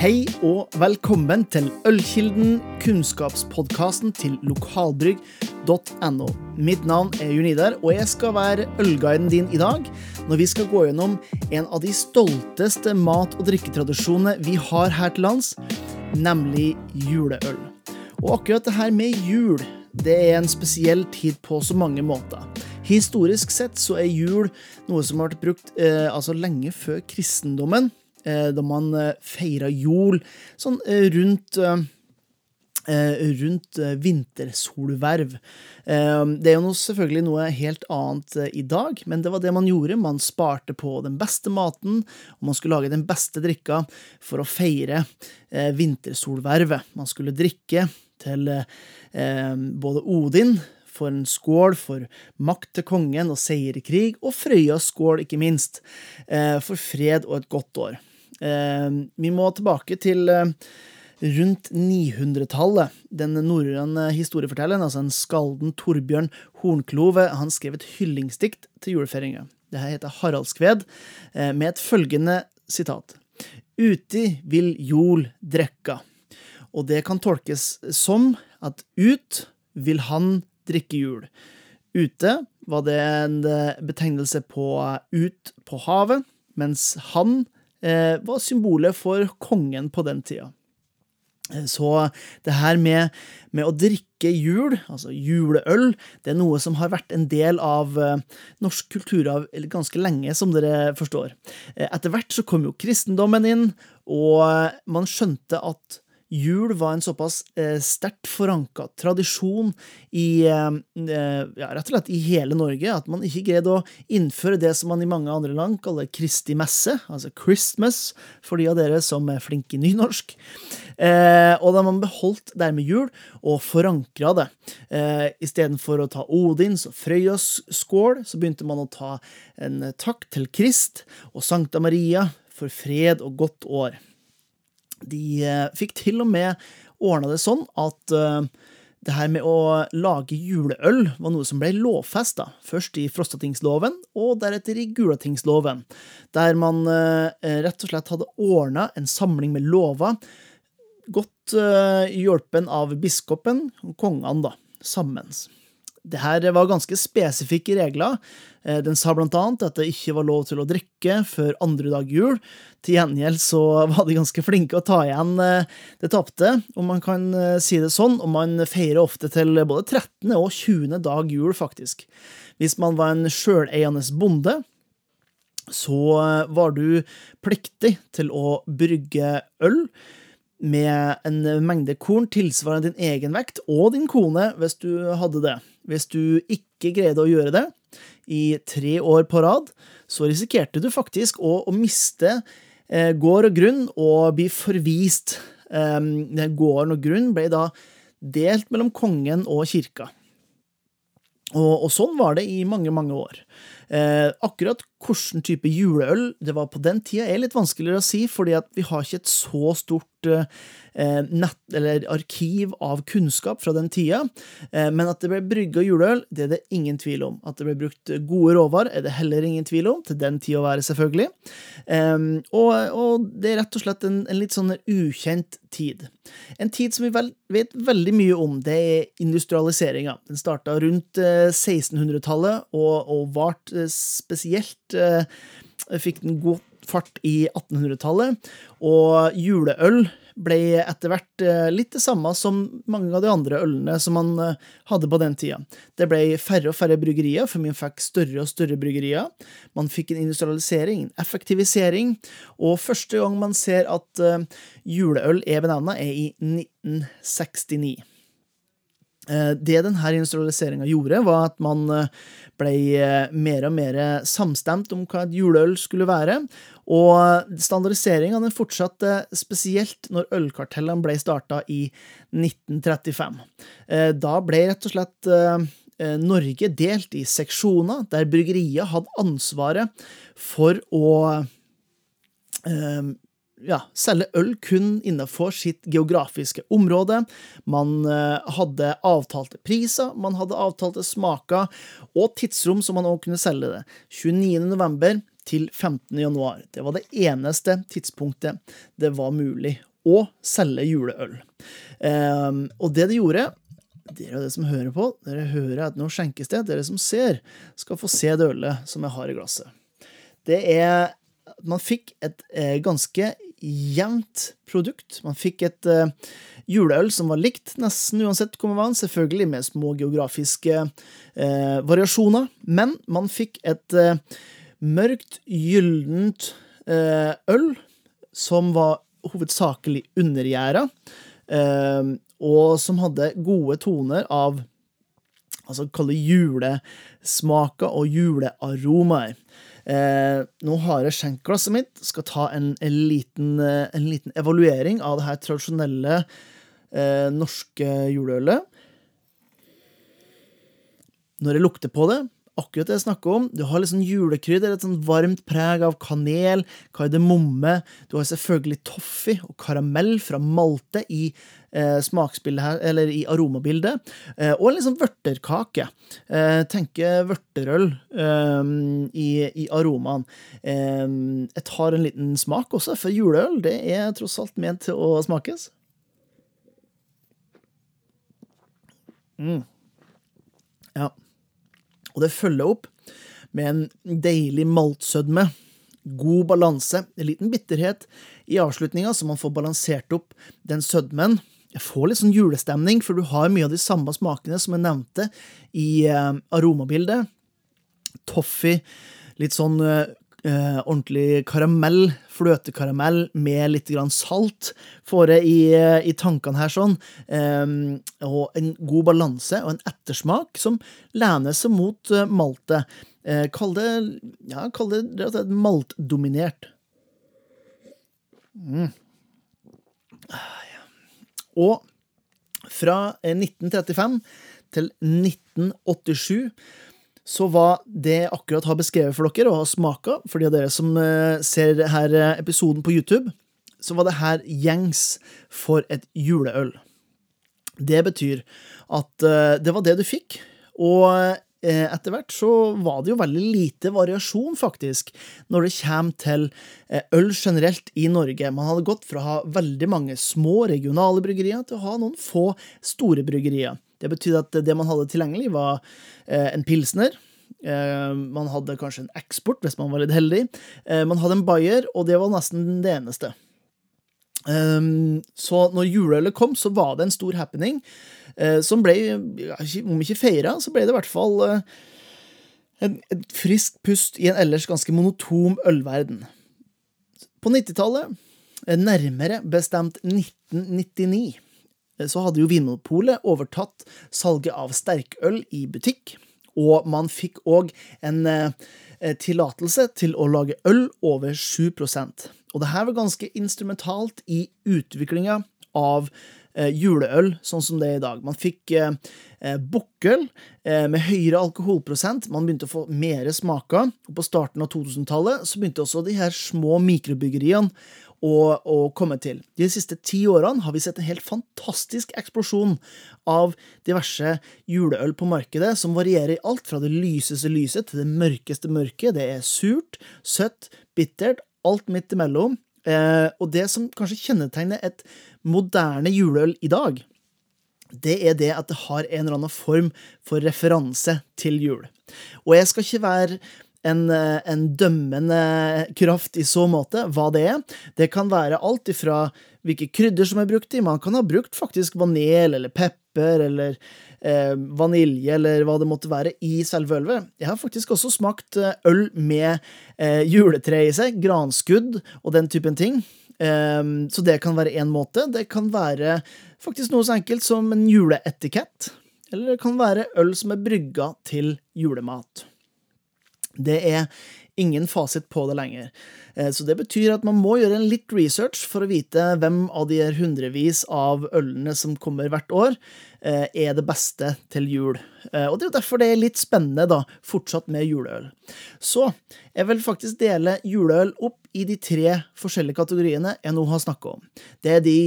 Hei og velkommen til Ølkilden, kunnskapspodkasten til lokalbrygg.no. Mitt navn er Junidar, og jeg skal være ølguiden din i dag når vi skal gå gjennom en av de stolteste mat- og drikketradisjonene vi har her til lands, nemlig juleøl. Og akkurat det her med jul, det er en spesiell tid på så mange måter. Historisk sett så er jul noe som har vært brukt eh, altså lenge før kristendommen. Eh, da man eh, feira jol sånn eh, rundt rundt vintersolverv. Det er jo selvfølgelig noe helt annet i dag, men det var det man gjorde. Man sparte på den beste maten, og man skulle lage den beste drikka for å feire vintersolvervet. Man skulle drikke til både Odin, for en skål for makt til kongen og seier i krig, og Frøyas skål, ikke minst, for fred og et godt år. Eh, vi må tilbake til eh, rundt 900-tallet. Den norrøne historiefortelleren, altså en skalden Torbjørn Hornklove, han skrev et hyllingsdikt til julefeiringa. Det her heter Haraldskved, eh, med et følgende sitat. Uti vil jol drekka. Og det kan tolkes som at ut vil han drikke jul. Ute var det en betegnelse på ut på havet, mens han Eh, var symbolet for kongen på den tida. Eh, så det her med, med, å drikke jul, altså juleøl, det er noe som har vært en del av uh, norsk kulturarv ganske lenge, som dere forstår. Etter hvert så kom jo kristendommen inn, og man skjønte at jul var en såpass eh, sterkt forankra tradisjon i eh, eh, ja, rett og slett i hele Norge at man ikke greide å innføre det som man i mange andre land kaller Kristi messe, altså Christmas, for de av dere som er flinke i nynorsk. Og da man beholdt dermed jul og forankra det. Eh, Istedenfor å ta Odins og Frøyas skål, så begynte man å ta en takk til Krist og Sankta Maria for fred og godt år. De eh, fikk til og med ordna det sånn at eh, det her med å lage juleøl var noe som ble lovfesta, først i Frostatingsloven og deretter i Gulatingsloven, der man eh, rett og slett hadde ordna en samling med lover, godt hjulpen av biskopen og kongene, da, sammen. Det her var ganske spesifikke regler. Eh, den sa blant annet at det ikke var lov til å drikke før andre dag jul. Til gjengjeld så var de ganske flinke å ta igjen eh, det tapte, om man kan eh, si det sånn, og man feirer ofte til både 13. og 20. dag jul, faktisk. Hvis man var en sjøleiende bonde, så var du pliktig til å brygge øl med en mengde korn tilsvarende din egen vekt og din kone, hvis du hadde det. Hvis du ikke greide å gjøre det i tre år på rad, så risikerte du faktisk å, å miste eh, gård og grunn og bli forvist. Eh, gården og grunn ble da delt mellom kongen og kirka. Og, og, sånn var det i mange, mange år. Eh, akkurat hvilken type juleøl det var på den tida, er litt vanskeligere å si, fordi vi har ikke et så stort eh, nett, eller arkiv av kunnskap fra den tida. Eh, men at det ble brygga juleøl, det er det ingen tvil om. At det ble brukt gode råvarer, er det heller ingen tvil om. Til den tida å være, selvfølgelig. Eh, og, og, det er rett og slett en, en litt sånn ukjent tid. En tid som vi vel, vet veldig mye om, det er industrialiseringa. Den starta rundt 1600-tallet eh, og, og varte spesielt eh, fikk den god fart i 1800-tallet, og juleøl ble etter hvert eh, litt det samme som mange av de andre ølene som man eh, hadde på den tida. Det ble færre og færre bryggerier, for man fikk større og større bryggerier. Man fikk en industrialisering, en effektivisering, og første gang man ser at juleøl er benevna, er i 1969. Eh, det denne industrialiseringa gjorde, var at man eh, ble eh, mer og mer samstemt om hva et juleøl skulle være. Og standardiseringa fortsatte spesielt når ølkartellene ble starta i 1935. Da ble rett og slett Norge delt i seksjoner, der bryggeriet hadde ansvaret for å ja, selge øl kun innenfor sitt geografiske område. Man eh, hadde avtalte priser, man hadde avtalte smaker, og tidsrom som man også kunne selge det. 29. november til 15. januar. Det var det eneste tidspunktet det var mulig å selge juleøl. Um, og det de gjorde dere det som hører på, dere hører at nå skjenkes det. Dere som ser, skal få se det ølet som jeg har i glasset. Det er Man fikk et eh, ganske jevnt produkt. Man fikk et uh, juleøl som var likt nesten uansett hvor man var, selvfølgelig med små geografiske uh, variasjoner. Men man fikk et uh, mørkt, gyllent øl som var hovedsakelig undergjæra. Og som hadde gode toner av altså kalle julesmaker og julearomaer. Eh, nå har jeg skjenkglasset mitt, skal ta en, en, liten, eh, en, liten, evaluering av det her tradisjonelle eh, norske juleølet. Når jeg lukter på det, akkurat det jeg snakker om. Du har litt sånn julekrydder, et sånn varmt preg av kanel, kardemomme. Du har selvfølgelig toffee og karamell fra Malte i eh, smaksbildet her, eller i aromabildet. Eh, og en sånn vørterkake. Eh, tenker vørterøl eh, i, i, aromaen. Eh, jeg tar en liten smak også, for juleøl det er tross alt ment til å smakes. Mm. Ja. Og det følger opp med en deilig maltsødme, god balanse, en liten bitterhet i avslutninga, så man får balansert opp den sødmen. Jeg får litt sånn julestemning, for du har mye av de samme smakene som jeg nevnte i eh, aromabildet. Toffee, litt sånn eh, eh, ordentlig karamell, fløtekaramell med litt grann salt, får jeg i, eh, i tankene her sånn. Eh, og en god balanse og en ettersmak som lener seg mot uh, maltet. Eh, kall det ja, kall det rett og slett maltdominert. Mm. Og fra 1935 til 1987 så var det jeg akkurat har beskrevet for dere og har smaka, for de av dere som eh, ser her episoden på YouTube, så var det her gjengs for et juleøl. Det betyr at eh, det var det du fikk, og eh, etter hvert så var det jo veldig lite variasjon, faktisk, når det kommer til øl generelt i Norge. Man hadde gått fra å ha veldig mange små regionale bryggerier til å ha noen få store bryggerier. Det betydde at det man hadde tilgjengelig, var eh, en pilsner. Eh, man hadde kanskje en eksport, hvis man var litt heldig. Eh, man hadde en bayer, og det var nesten det eneste. Så når juleølet kom, så var det en stor happening som ble, om ikke feira, så ble det i hvert fall et friskt pust i en ellers ganske monotom ølverden. På 90-tallet, nærmere bestemt 1999, Eh, så hadde jo Vinmonopolet overtatt salget av sterkøl i butikk, og man fikk òg en eh, eh tillatelse til å lage øl over 7 Og det her var ganske instrumentalt i utviklinga av eh, juleøl, sånn som det er i dag. Man fikk eh, eh bukkøl eh, med høyere alkoholprosent, man begynte å få mer smaker. Og på starten av 2000-tallet så begynte også de her små mikrobyggeriene å, å, komme til. De siste ti årene har vi sett en helt fantastisk eksplosjon av diverse juleøl på markedet, som varierer i alt fra det lyseste lyset til det mørkeste mørket. Det er surt, søtt, bittert, alt midt imellom. Eh, og det som kanskje kjennetegner et moderne juleøl i dag, det er det at det har en eller annen form for referanse til jul. Og jeg skal ikke være en, eh, en, dømmende kraft i så måte, hva det er. Det kan være alt ifra hvilke krydder som er brukt i. Man kan ha brukt faktisk vanel eller pepper eller eh, vanilje eller hva det måtte være i selve ølvet. Jeg har faktisk også smakt eh, øl med eh, juletre i seg, granskudd og den typen ting. Eh, så det kan være én måte. Det kan være faktisk noe så enkelt som en juleetikett. Eller det kan være øl som er brygga til julemat. Det er ingen fasit på det lenger. Eh, så det betyr at man må gjøre en litt research for å vite hvem av de hundrevis av ølene som kommer hvert år, eh, er det beste til jul. Eh, og det er jo derfor det er litt spennende, da, fortsatt med juleøl. Så jeg vil faktisk dele juleøl opp i de tre forskjellige kategoriene jeg nå har snakka om. Det er de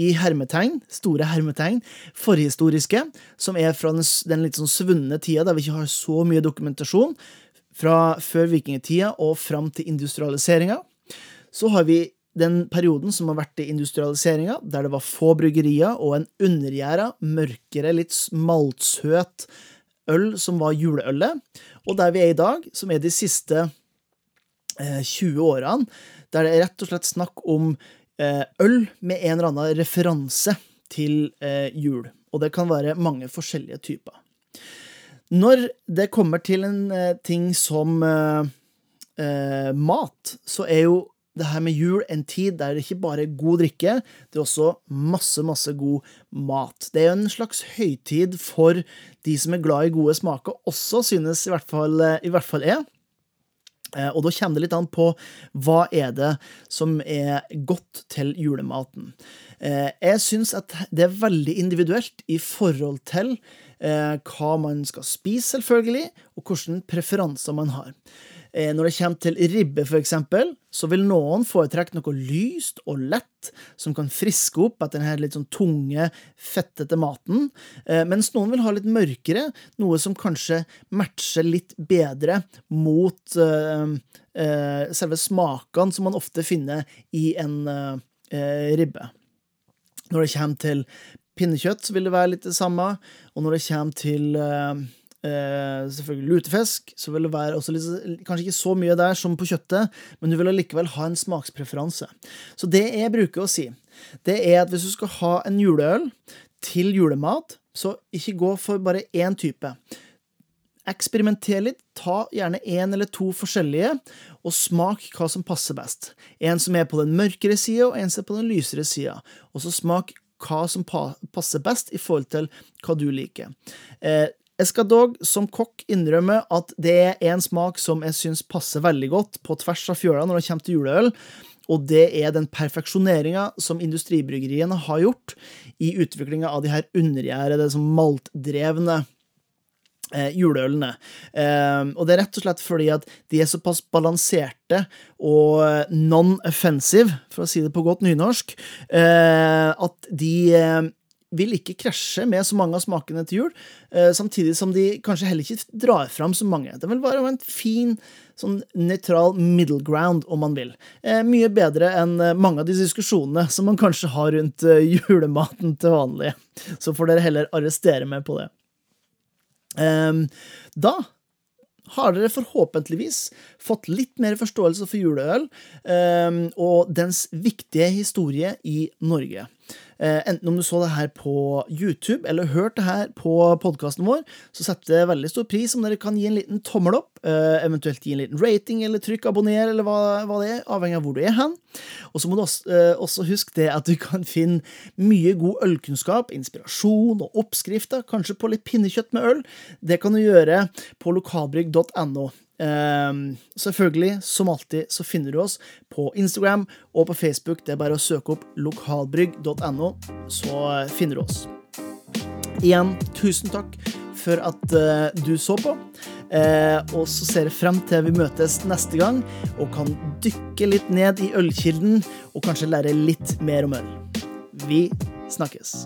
i hermetegn, store hermetegn, forhistoriske, som er fra den litt sånn svunne tida der vi ikke har så mye dokumentasjon fra før vikingtida og fram til industrialiseringa. Så har vi den perioden som har vært i industrialiseringa, der det var få bryggerier og en undergjæra, mørkere, litt maltsøt øl som var juleølet, og der vi er i dag, som er de siste eh, 20 årene, der det er rett og slett snakk om eh, øl med en eller annen referanse til eh, jul. Og det kan være mange forskjellige typer. Når det kommer til en eh, ting som eh, eh, mat, så er jo det her med jul en tid der det ikke bare er god drikke, det er også masse, masse god mat. Det er jo en slags høytid for de som er glad i gode smaker, også synes i hvert fall, i hvert fall jeg. Og da kommer det litt an på hva er det som er godt til julematen. Jeg syns at det er veldig individuelt i forhold til hva man skal spise, selvfølgelig, og hvilke preferanser man har. Eh, når det kommer til ribbe, for eksempel, så vil noen foretrekke noe lyst og lett, som kan friske opp etter denne litt sånn tunge, fettete maten, eh, mens noen vil ha litt mørkere, noe som kanskje matcher litt bedre mot uh, uh, selve smakene som man ofte finner i en uh, ribbe. Når det kommer til pinnekjøtt, vil det være litt det samme, og når det kommer til Eh, selvfølgelig lutefisk, så vil det være litt, kanskje ikke så mye der som på kjøttet, men du vil allikevel ha en smakspreferanse. Så det jeg bruker å si, det er at hvis du skal ha en juleøl til julemat, så ikke gå for bare én type. Eksperimenter litt, ta gjerne én eller to forskjellige, og smak hva som passer best. En som er på den mørkere sida, og en som er på den lysere sida. Og så smak hva som passer best i forhold til hva du liker. Eh, jeg skal dog som kokk innrømme at det er en smak som jeg syns passer veldig godt på tvers av fjøla når det kommer til juleøl, og det er den perfeksjoneringa som industribryggeriene har gjort i utviklinga av de her undergjærede, maltdrevne eh, juleølene. Eh, og det er rett og slett fordi at de er såpass balanserte og non-offensive, for å si det på godt nynorsk, eh, at de eh, vil ikke krasje med så mange av smakene til jul, eh, samtidig som de kanskje heller ikke drar fram så mange. Det vil være en fin, sånn nøytral middle ground, om man vil. Eh, mye bedre enn mange av de diskusjonene som man kanskje har rundt julematen til vanlig. Så får dere heller arrestere meg på det. Ehm, da har dere forhåpentligvis fått litt mer forståelse for juleøl ehm, og dens viktige historie i Norge. Eh, enten om du så det her på YouTube eller hørte det her på podkasten vår, så setter jeg veldig stor pris om dere kan gi en liten tommel opp, eh, eventuelt gi en liten rating eller trykk abonner, eller hva, hva det er, avhengig av hvor du er hen. Og så må du også, eh, også huske det at du kan finne mye god ølkunnskap, inspirasjon og oppskrifter, kanskje på litt pinnekjøtt med øl. Det kan du gjøre på lokalbrygg.no. Um, selvfølgelig, som alltid, så finner du oss på Instagram og på Facebook. Det er bare å søke opp lokalbrygg.no, så finner du oss. Igjen, tusen takk for at uh, du så på. Uh, og så ser jeg frem til vi møtes neste gang og kan dykke litt ned i ølkilden og kanskje lære litt mer om øl. Vi snakkes.